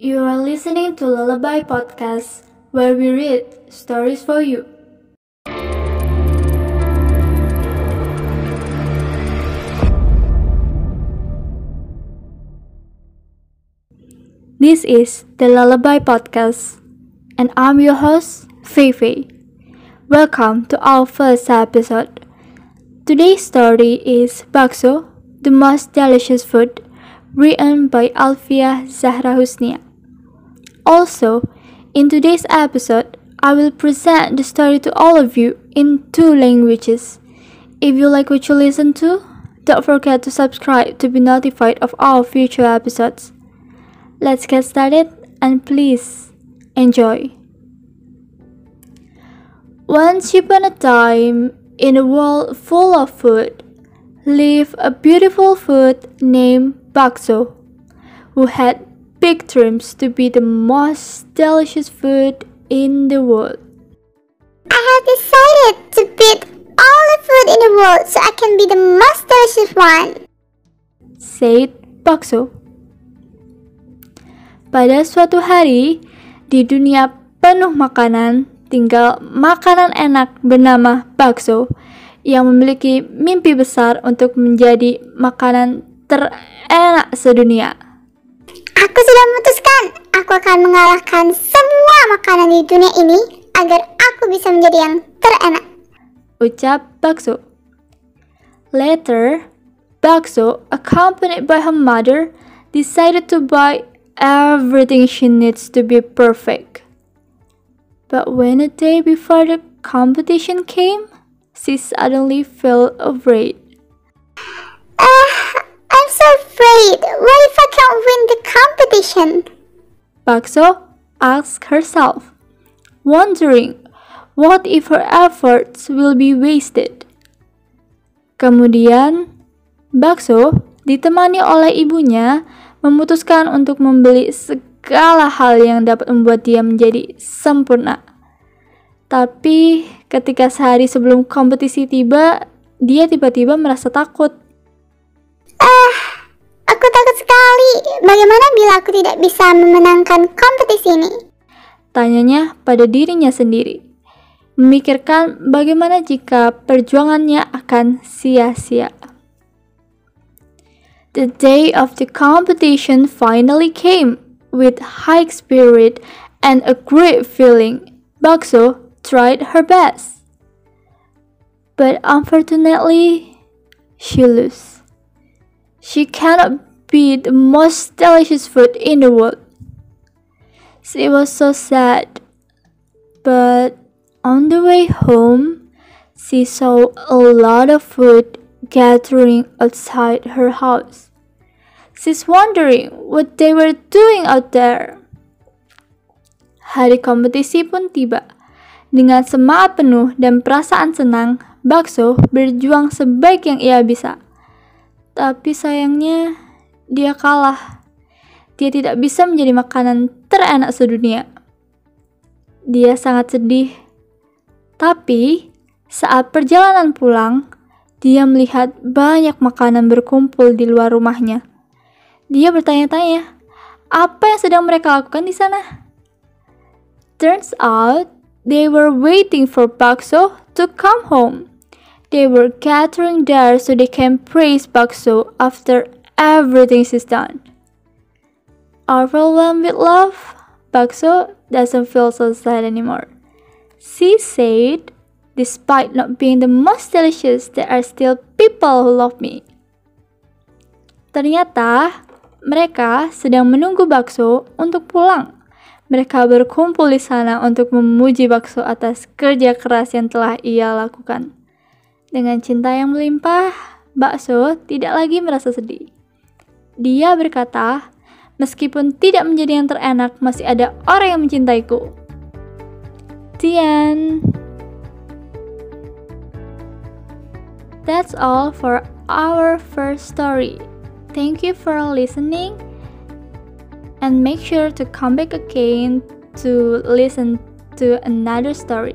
You are listening to Lullaby Podcast, where we read stories for you. This is the Lullaby Podcast, and I'm your host, Feifei. Welcome to our first episode. Today's story is Bakso, the most delicious food, written by Alfia Zahra Husnia. Also, in today's episode, I will present the story to all of you in two languages. If you like what you listen to, don't forget to subscribe to be notified of our future episodes. Let's get started and please enjoy. Once upon a time, in a world full of food, lived a beautiful food named Bakso, who had big dreams to be the most delicious food in the world. I have decided to beat all the food in the world so I can be the most delicious one. Said Bakso. Pada suatu hari, di dunia penuh makanan, tinggal makanan enak bernama bakso yang memiliki mimpi besar untuk menjadi makanan terenak sedunia. Aku sudah memutuskan, aku akan mengalahkan semua makanan di dunia ini agar aku bisa menjadi yang terenak. Ucap Bakso. Later, Bakso, accompanied by her mother, decided to buy everything she needs to be perfect. But when the day before the competition came, she suddenly felt afraid. Afraid. What if I can't win the competition? Bakso asked herself, wondering what if her efforts will be wasted. Kemudian, Bakso ditemani oleh ibunya memutuskan untuk membeli segala hal yang dapat membuat dia menjadi sempurna. Tapi ketika sehari sebelum kompetisi tiba, dia tiba-tiba merasa takut. Ah. Bagaimana bila aku tidak bisa memenangkan kompetisi ini? Tanyanya pada dirinya sendiri. Memikirkan bagaimana jika perjuangannya akan sia-sia. The day of the competition finally came. With high spirit and a great feeling, Bakso tried her best. But unfortunately, she lost. She cannot be the most delicious food in the world. She was so sad. But on the way home, she saw a lot of food gathering outside her house. She's wondering what they were doing out there. Hari kompetisi pun tiba. Dengan semangat penuh dan perasaan senang, Bakso berjuang sebaik yang ia bisa. Tapi sayangnya, dia kalah. Dia tidak bisa menjadi makanan terenak sedunia. Dia sangat sedih. Tapi, saat perjalanan pulang, dia melihat banyak makanan berkumpul di luar rumahnya. Dia bertanya-tanya, apa yang sedang mereka lakukan di sana? Turns out, they were waiting for Bakso to come home. They were gathering there so they can praise Bakso after everything she's done. Overwhelmed with love, Bakso doesn't feel so sad anymore. She said, despite not being the most delicious, there are still people who love me. Ternyata, mereka sedang menunggu bakso untuk pulang. Mereka berkumpul di sana untuk memuji bakso atas kerja keras yang telah ia lakukan. Dengan cinta yang melimpah, bakso tidak lagi merasa sedih. Dia berkata, meskipun tidak menjadi yang terenak, masih ada orang yang mencintaiku. Tian. That's all for our first story. Thank you for listening and make sure to come back again to listen to another story.